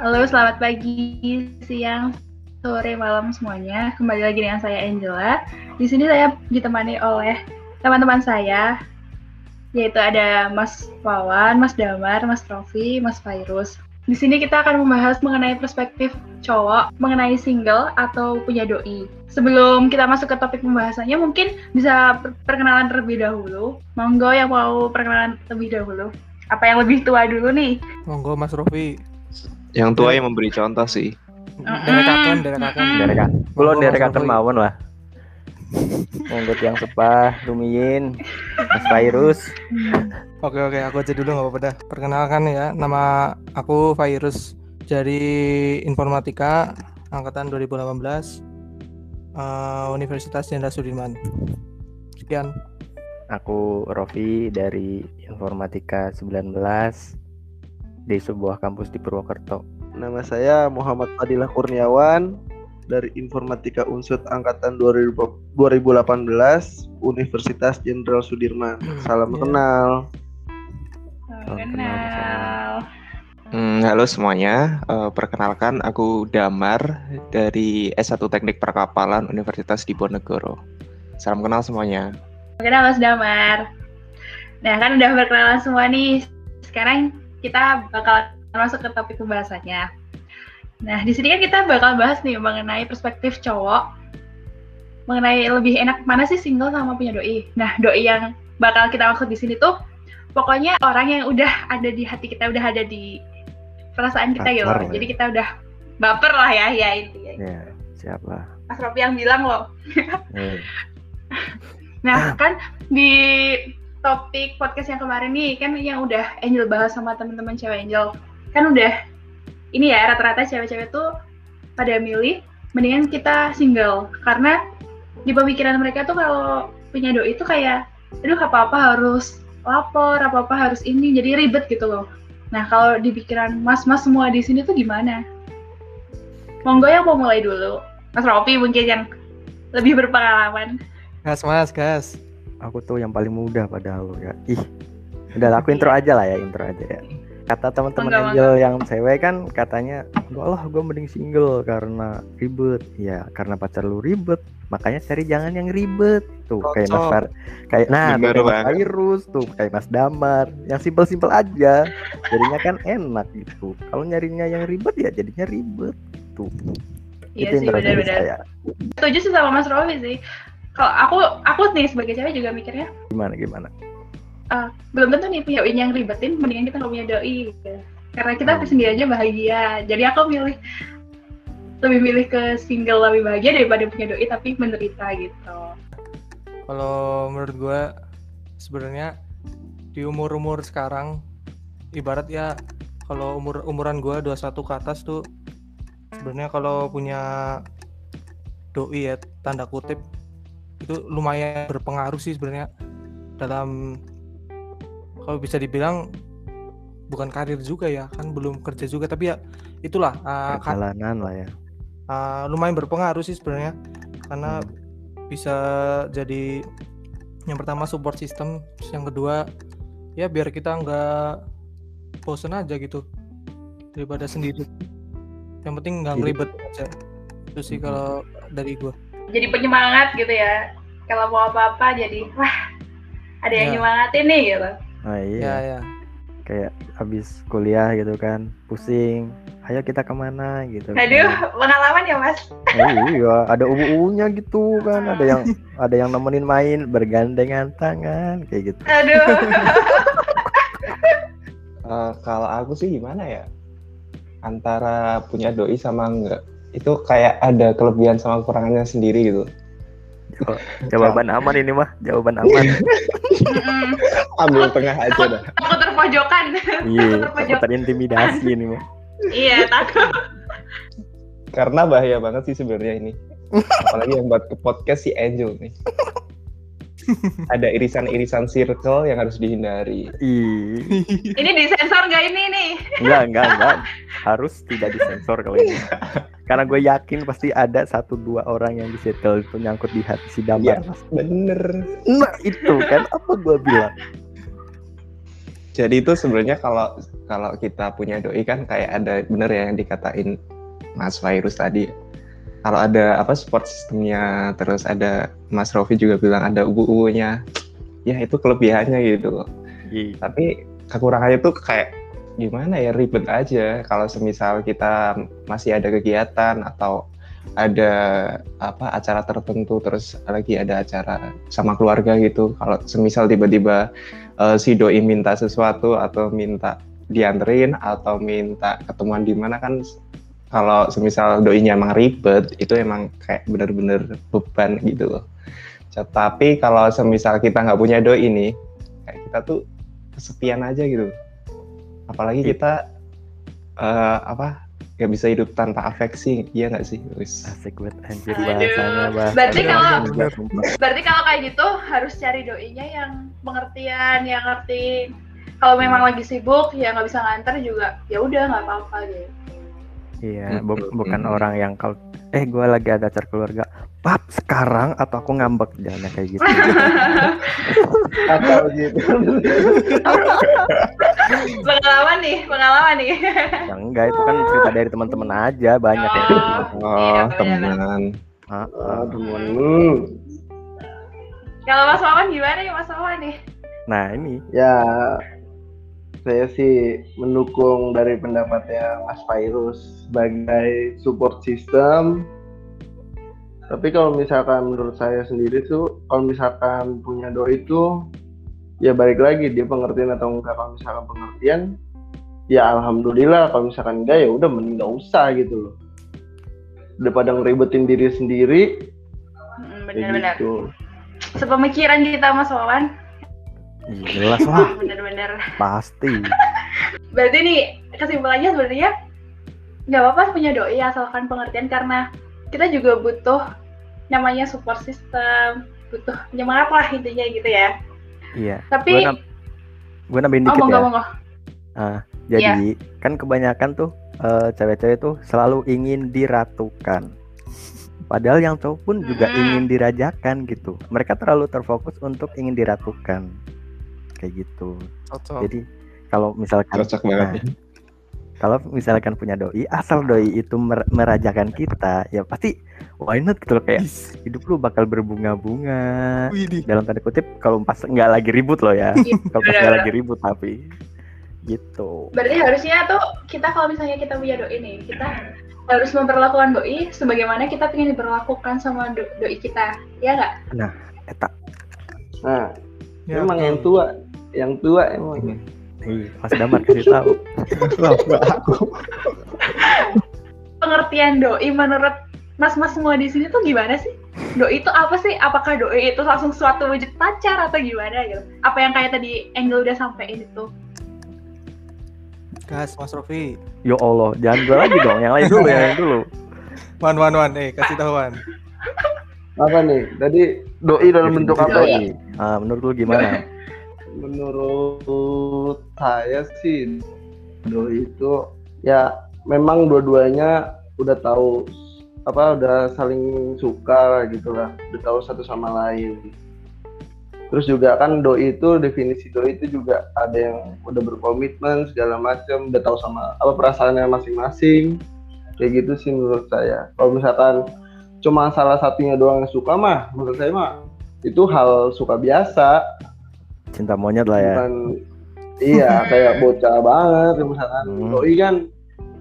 Halo, selamat pagi, siang, sore, malam semuanya. Kembali lagi dengan saya Angela. Di sini saya ditemani oleh teman-teman saya, yaitu ada Mas Wawan, Mas Damar, Mas Trofi, Mas Virus. Di sini kita akan membahas mengenai perspektif cowok mengenai single atau punya doi. Sebelum kita masuk ke topik pembahasannya, mungkin bisa perkenalan terlebih dahulu. Monggo yang mau perkenalan lebih dahulu. Apa yang lebih tua dulu nih? Monggo Mas Rofi. Yang tua yang memberi contoh sih. Derekakan, derekakan. Derekan. Kulo Rofi. mawon lah. Monggo tiang sepah, Rumiyin, Mas Virus. Oke oke, aku aja dulu nggak apa-apa dah. Perkenalkan ya, nama aku Virus dari Informatika angkatan 2018 eh, Universitas Jenderal Sudirman. Sekian. Aku Rofi dari Informatika 19 di sebuah kampus di Purwokerto. Nama saya Muhammad Fadilah Kurniawan dari Informatika Unsud angkatan 2000 2018 Universitas Jenderal Sudirman. Salam Iya. kenal. kenal, Kenal. Hmm, halo semuanya, Eh, perkenalkan aku Damar dari S1 Teknik Perkapalan Universitas Diponegoro. Salam kenal semuanya. Kenal Mas Damar. Nah, kan udah berkenalan semua nih. Sekarang kita bakal masuk ke topik pembahasannya. Nah, di sini kan kita bakal bahas nih mengenai perspektif cowok mengenai lebih enak mana sih single sama punya doi. Nah, doi yang bakal kita maksud di sini tuh pokoknya orang yang udah ada di hati kita, udah ada di perasaan kita gitu. Lah Jadi ya. kita udah baper lah ya, ya intinya. Ya, siapa? Mas Ropi yang bilang loh. Eh, Nah, kan di topik podcast yang kemarin nih kan yang udah Angel bahas sama teman-teman cewek Angel. Kan udah ini ya rata-rata cewek-cewek tuh pada milih mendingan kita single. Karena di pemikiran mereka tuh kalau punya doi itu kayak aduh apa-apa harus lapor apa-apa harus ini jadi ribet gitu loh. Nah kalau di pikiran mas-mas semua di sini tuh gimana? Monggo yang mau mulai dulu. Mas Ropi mungkin yang lebih berpengalaman. Gas mas, gas. Aku tuh yang paling muda padahal ya. Ih. Udah aku intro aja lah ya, intro aja ya. Kata teman-teman Mangga, Angel yang cewek kan katanya, "Enggak lah, gue mending single karena ribet." Ya, karena pacar lu ribet, makanya cari jangan yang ribet. Tuh, kayak Mas. Far, kayak nah, tuh kayak Mas. Virus tuh, kayak Mas Damar, yang simpel-simpel aja. Jadinya kan enak gitu. Kalau nyarinya yang ribet ya jadinya ribet. Tuh. iya Itu sih benar-benar setuju sih sama Mas Rofi sih. Kalau aku aku nih sebagai cewek juga mikirnya Gimana gimana? ah, belum tentu nih punya yang ribetin, mendingan kita nggak punya doi. Gitu. Karena kita Hmm. sendiri aja bahagia. Jadi aku milih lebih milih ke single lebih bahagia daripada punya doi tapi menderita gitu. Kalau menurut gue sebenarnya di umur-umur sekarang ibarat ya kalau umur umuran gue 21 ke atas tuh sebenarnya kalau punya doi ya tanda kutip itu lumayan berpengaruh sih sebenarnya. Dalam kalau bisa dibilang bukan karir juga ya kan belum kerja juga. Tapi ya itulah uh, Perjalanan lah ya. uh, lumayan berpengaruh sih sebenarnya. Karena bisa jadi yang pertama support system yang kedua ya biar kita nggak bosen aja gitu daripada sendiri. Yang penting nggak ngelibet aja. Itu sih Mhm. kalau dari gua Jadi penyemangat gitu ya. Kalau mau apa-apa jadi wah ada yang Ya. nyemangatin nih gitu. Nah, iya. ya ya kayak habis kuliah gitu kan pusing ayo kita ke mana gitu kan. Aduh, pengalaman ya Mas. Eh, iya ada ubu-ubunya gitu kan ada yang ada yang nemenin main bergandengan tangan kayak gitu Aduh. Eh, kalau aku sih gimana ya? Antara punya doi sama enggak, itu kayak ada kelebihan sama kekurangannya sendiri gitu. Jawa- jawaban aman ini mah jawaban aman. Ambil tengah aja dah. Aku terpojokan. iya Aku aku terpojok. terintimidasi ini mah Iya, takut. Karena bahaya banget sih sebenarnya ini. Apalagi yang buat ke podcast si Angel nih. Ada irisan-irisan circle yang harus dihindari. Ih, Ini disensor nggak ini nih? enggak enggak enggak harus tidak disensor kalau ini karena gue yakin pasti ada satu dua orang yang di circle itu nyangkut di hati si damar Iya, bener. nah itu kan apa gue bilang Jadi itu sebenarnya kalau kalau kita punya doi kan kayak ada bener ya yang dikatain Mas Virus tadi. Kalau ada apa support sistemnya, terus ada Mas Rofi juga bilang ada ubu-ubunya. Ya itu kelebihannya gitu. Iya. Tapi kekurangannya tuh kayak gimana ya ribet aja. Kalau semisal kita masih ada kegiatan atau ada apa acara tertentu terus lagi ada acara sama keluarga gitu. Kalau semisal tiba-tiba eh, si doi minta sesuatu atau minta dianterin atau minta ketemuan di mana kan kalau semisal doinya emang ribet itu emang kayak bener-bener beban gitu loh. Tapi kalau semisal kita nggak punya doi ini kayak kita tuh kesepian aja gitu apalagi kita eh, apa nggak bisa hidup tanpa afeksi iya nggak sih Wis. Asik banget anjir Aduh. bahasanya bahasa. Berarti kalau-. Berarti kalau kayak gitu harus cari doinya yang pengertian, yang ngerti. Kalau memang lagi sibuk, ya nggak bisa nganter juga. Ya udah nggak apa-apa gitu. Iya, bu- bukan orang yang kalau eh gue lagi ada acara keluarga, pap sekarang atau aku ngambek jangan kayak gitu. Atau gitu. nih, pengalaman nih. Ya enggak itu kan cerita dari teman-teman aja banyak ya. Oh. oh Iya, teman Ah, lu. Kalau Mas Wawan gimana ya Mas Wawan nih? Nah ini Ya, saya sih mendukung dari pendapatnya Mas Virus sebagai support system. Tapi kalau misalkan menurut saya sendiri tuh, kalau misalkan punya doi itu, ya balik lagi dia pengertian atau enggak. Kalau misalkan pengertian, ya alhamdulillah. Kalau misalkan enggak, ya udah mending nggak usah gitu loh. Daripada ngeribetin diri sendiri, Hmm, kayak Bener-bener. gitu. Sepemikiran kita Mas Wawan. jelas lah Bener-bener. pasti. Berarti nih kesimpulannya sebenarnya nggak apa-apa punya doi asalkan pengertian karena kita juga butuh namanya support system, butuh penyemangat lah intinya gitu ya. Iya. Tapi Gue nam- gue nambahin oh dikit monggo ya. monggo. Jadi kan kebanyakan tuh eh, cewek-cewek tuh selalu ingin diratukan. Padahal yang cowok pun juga Mm-mm. ingin dirajakan gitu. Mereka terlalu terfokus untuk ingin diratukan. Kayak gitu. Cocok. Jadi kalau misalkan cocok banget Nah, kalau misalkan punya doi, asal doi itu mer- merajakan kita, ya pasti why not gitu loh kayak hidup lu bakal berbunga-bunga. Dalam tanda kutip kalau pas nggak lagi ribut loh ya. Iya, kalau pas nggak lagi ribut tapi gitu. Berarti harusnya tuh kita kalau misalnya kita punya doi nih, kita harus memperlakukan doi sebagaimana kita pengen diperlakukan sama do- doi kita, ya nggak? Eta, Nah, Ya, emang yang tua, yang tua emang. Ih, Mas Damar kasih tahu. Pengertian doi menurut mas-mas semua di sini tuh gimana sih? Doi itu apa sih? Apakah doi itu langsung suatu wujud pacar atau gimana gitu? Apa yang kayak tadi Angel udah sampein itu? Gas Mas Rofi. Yo Ya Allah, jangan gue lagi dong. Yang lain dulu, yang lain dulu. Wan wan wan, eh kasih tahu Wan. Apa nih? Tadi doi dalam bentuk apa ya? Doi. Ah, menurut lu gimana? Menurut saya sih doi itu ya memang dua-duanya udah tahu apa udah saling suka gitu lah, udah tahu satu sama lain. Terus juga kan doi itu definisi doi itu juga ada yang udah berkomitmen segala macam, udah tahu sama apa perasaannya masing-masing. Kayak gitu sih menurut saya. Kalau misalkan cuma salah satunya doang yang suka mah, menurut saya mah itu hal suka biasa Cinta monyet lah ya. bukan iya kayak bocah banget misalkan Hmm. doi kan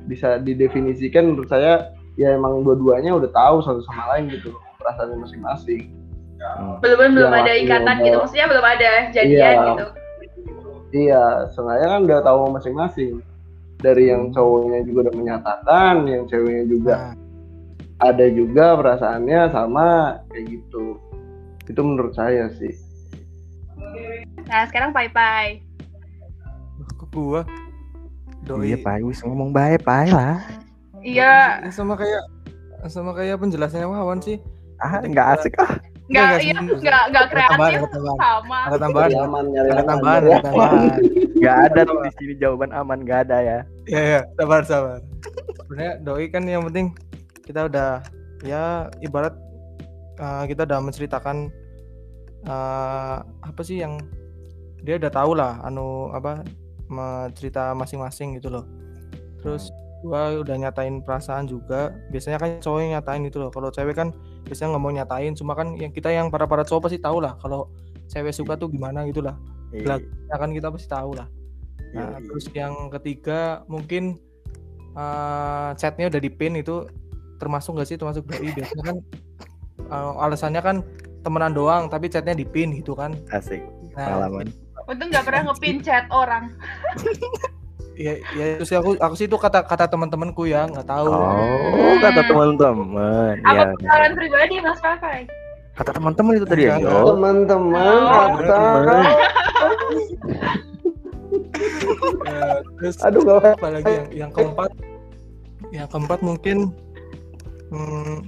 bisa didefinisikan menurut saya ya emang dua-duanya udah tahu satu sama lain gitu perasaannya masing-masing. Belum belum Ya, ada ikatan gitu, maksudnya belum ada jadian Iya. gitu. iya sengaja kan udah tahu masing-masing dari yang Hmm. cowoknya juga udah menyatakan yang ceweknya juga Nah, ada juga perasaannya sama kayak gitu itu menurut saya sih Nah sekarang pai pai. ke gua. Doi. Iya, Pak. Wis ngomong baik, Pak lah. Iya, Ya, sama kayak sama kayak penjelasannya Wawan sih. Ah, nggak asik ah. Nggak iya nggak, nggak kreatif sama. Ada tambahan. Nyari aman nyari Ada tambahan, ada tambahan. Nggak ada tuh di sini jawaban aman, nggak ada ya. Ya ya, sabar sabar. Sebenarnya doi kan yang penting kita udah ya ibarat uh, kita udah menceritakan uh, apa sih yang dia udah tahu lah anu apa cerita masing-masing gitu loh terus gua udah nyatain perasaan juga biasanya kan cowok yang nyatain gitu loh kalau cewek kan biasanya nggak mau nyatain cuma kan yang kita yang para para cowok pasti tahu lah kalau cewek suka tuh gimana gitu lah Iya, ya kan kita pasti tahu lah nah iya. terus yang ketiga mungkin eh, chatnya udah di pin itu termasuk nggak sih? Termasuk doi biasanya kan eh, alasannya kan temenan doang tapi chatnya di pin gitu kan. Asik. Nah pengalaman. Untung nggak pernah ngepin chat orang. ya ya terus aku aku sih itu kata kata teman-temanku ya nggak tahu oh kata teman-teman Apa ya pengalaman pribadi Mas Pakai? kata teman-teman itu tadi ya Jo. Teman-teman Oh. kata Ya, terus aduh gak apalagi yang yang keempat yang keempat mungkin hmm,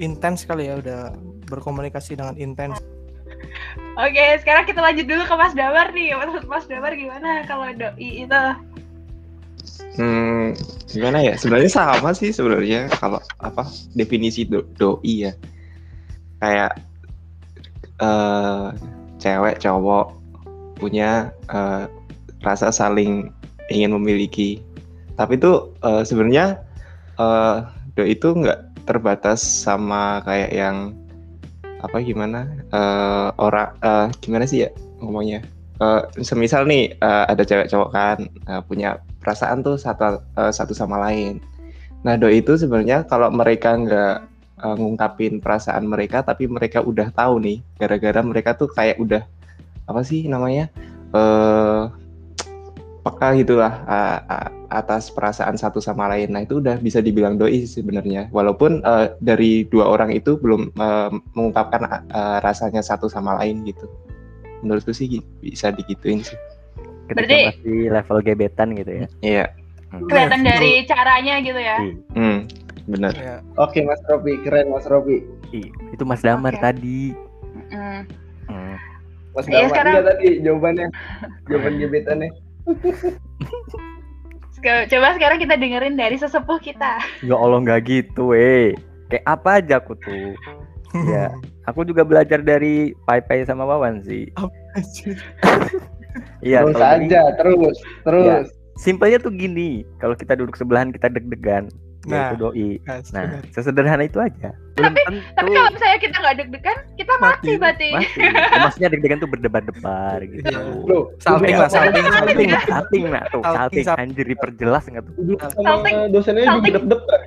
intens kali ya udah berkomunikasi dengan intens Oke, sekarang kita lanjut dulu ke Mas Damar nih. Menurut Mas Damar gimana kalau doi itu? Hmm, gimana ya? Sebenarnya sama sih sebenarnya kalau apa definisi do- doi ya. Kayak eh cewek cowok punya eh, rasa saling ingin memiliki. Tapi itu eh, sebenarnya eh doi itu nggak terbatas sama kayak yang apa gimana eh orang eh, gimana sih ya ngomongnya? Eh, semisal nih eh, ada cewek cowok kan eh, punya perasaan tuh satu eh, satu sama lain. Nah doi itu sebenarnya kalau mereka nggak eh, ngungkapin perasaan mereka, tapi mereka udah tahu nih, gara-gara mereka tuh kayak udah apa sih namanya eh peka gitulah eh, eh, atas perasaan satu sama lain. Nah itu udah bisa dibilang doi sebenarnya, walaupun eh, dari dua orang itu belum eh, mengungkapkan eh, rasanya satu sama lain gitu. Menurutku sih bisa digituin sih. ketika Berarti- masih level gebetan gitu ya Iya, Kelihatan dari caranya gitu ya. Iya. hmm, bener. ya Oke Mas Robi, keren Mas Robi. Ih, itu Mas Damar Oke. tadi Mm. Hmm. Mas Iya, Damar sekarang- enggak tadi jawabannya. Jawaban gebetannya. Coba sekarang kita dengerin dari sesepuh kita. ya Allah nggak gitu eh kayak apa aja aku tuh ya aku juga belajar dari Pai Pai sama Wawan sih iya terus aja, terus, terus. simpelnya tuh gini kalau kita duduk sebelahan kita deg-degan Nah. nah. itu doi nah benar. sesederhana itu aja belum Tapi tentu kalau misalnya kita nggak deg-degan, kita mati Mati. berarti. mati Ya, maksudnya deg-degan tuh berdebar-debar gitu Iya. Loh, Salting lah, salting, salting nah, salting nah tuh Salting, anjir diperjelas nggak tuh Salting. dosennya juga Salting. deg-degan.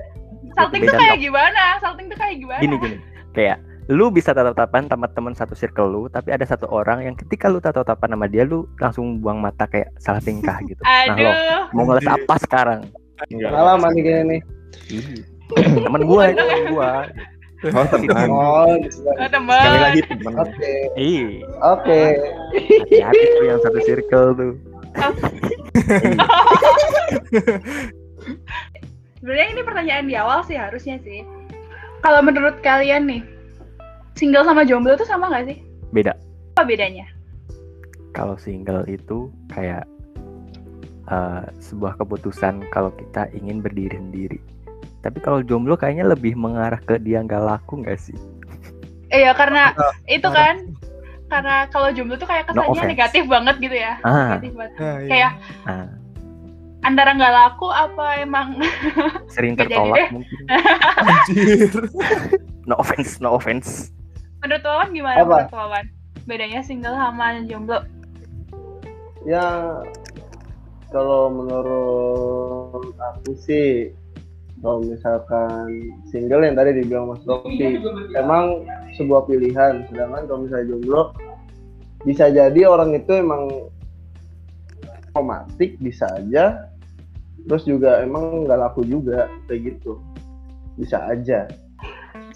Salting tuh kayak gimana? Salting tuh kayak gimana? gini gini kayak lu bisa tatap-tatapan sama teman satu circle lu tapi ada satu orang yang ketika lu tatap-tatapan sama dia lu langsung buang mata kayak salah tingkah gitu nah lo Aduh. mau ngeles apa sekarang Pengalaman nih kayaknya nih. Ih, temen gua itu temen gua Oh teman. Oh, Oh, teman. sekali lagi temen Oke, ih oke. hati-hati tuh yang satu circle tuh Ih, Sebenarnya ini pertanyaan di awal sih harusnya sih. Kalau menurut kalian nih, single sama jomblo tuh sama nggak sih? beda Apa bedanya? kalau single itu kayak eh, sebuah keputusan kalau kita ingin berdiri sendiri tapi kalau jomblo kayaknya lebih mengarah ke dia nggak laku nggak sih Iya karena itu kan karena kalau jomblo tuh kayak No kesannya offense. negatif banget gitu ya. ah Negatif banget. Nah, iya. Kayak ah, antara nggak laku apa emang sering tertolak mungkin Anjir. no offense no offense menurut Wawan gimana Apa? menurut Wawan? Bedanya single sama jomblo. Ya, kalau menurut aku sih, kalau misalkan single yang tadi dibilang Mas Rofi, emang sebuah pilihan. Sedangkan kalau misalnya jomblo, bisa jadi orang itu emang romantik, bisa aja. Terus juga emang nggak laku juga, kayak gitu. Bisa aja.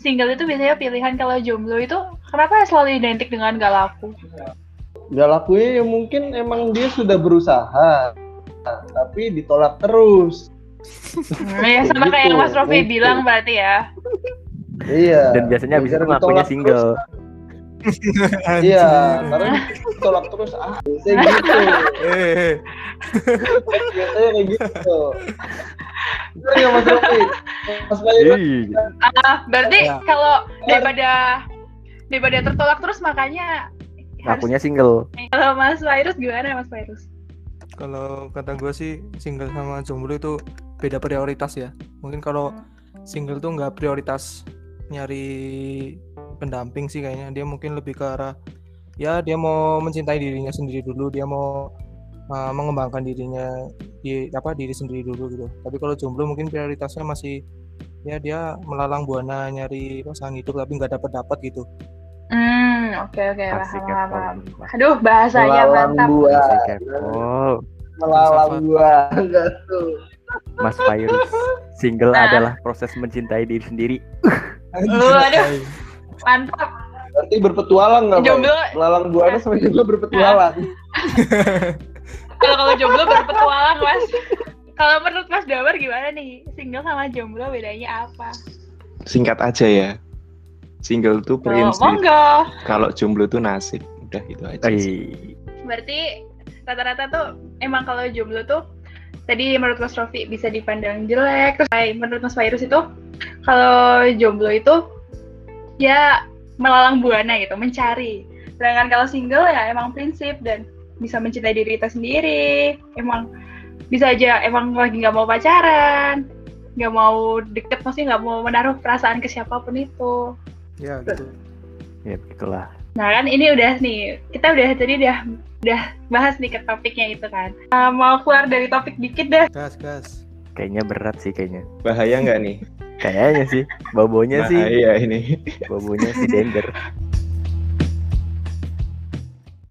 Single itu biasanya pilihan kalau jomblo itu kenapa selalu identik dengan gak laku? Nggak lakunya ya mungkin emang dia sudah berusaha, tapi ditolak terus. Hmm, ya sama Gitu, kayak yang Mas Rofi mungkin. bilang berarti ya. Iya. dan biasanya abis itu ngakunya single. Iya, karena ditolak terus ah biasanya gitu. Eh, Biasanya kayak gitu. Bener nggak Mas Rofi? Mas Bayu Ih, Ah, berarti Ya. kalau daripada daripada tertolak terus makanya harus ngakunya single kalau Mas Virus gimana Mas Virus? Kalau kata gue sih single sama jomblo itu beda prioritas ya. Mungkin kalau single tuh nggak prioritas nyari pendamping sih kayaknya. Dia mungkin lebih ke arah ya dia mau mencintai dirinya sendiri dulu. Dia mau uh, mengembangkan dirinya di apa diri sendiri dulu gitu. Tapi kalau jomblo mungkin prioritasnya masih ya dia melalang buana nyari pasangan hidup tapi nggak dapat dapat gitu. Hmm, oke oke Asik paham paham. Aduh, bahasanya Melalang mantap. buah, melalang enggak tuh. Mas Virus, single Nah. adalah proses mencintai diri sendiri. Lu aduh, mantap. Berarti berpetualang nggak? Jomblo, Melalang buana sama jomblo berpetualang. kalau kalau jomblo berpetualang, Mas. Kalau menurut Mas Damar gimana nih? Single sama jomblo bedanya apa? Singkat aja ya. Single tuh Oh, prinsip, monggo. kalau jomblo tuh nasib. Udah itu aja. sih. Ih, Berarti rata-rata tuh emang kalau jomblo tuh tadi menurut Mas Rofi bisa dipandang jelek. Terus menurut Mas Virus itu kalau jomblo itu ya melalang buana gitu, mencari. Sedangkan kalau single ya emang prinsip dan bisa mencintai diri kita sendiri. Emang bisa aja emang lagi nggak mau pacaran, nggak mau deket, maksudnya nggak mau menaruh perasaan ke siapa pun itu. Ya gitu. ya begitulah. Nah kan ini udah nih, kita udah tadi udah udah bahas nih ke topiknya itu kan. Uh, mau keluar dari topik dikit deh. Gas gas. Kayaknya berat sih kayaknya. Bahaya nggak nih? Kayaknya sih, bobonya sih, Bahaya ini. bobonya sih danger.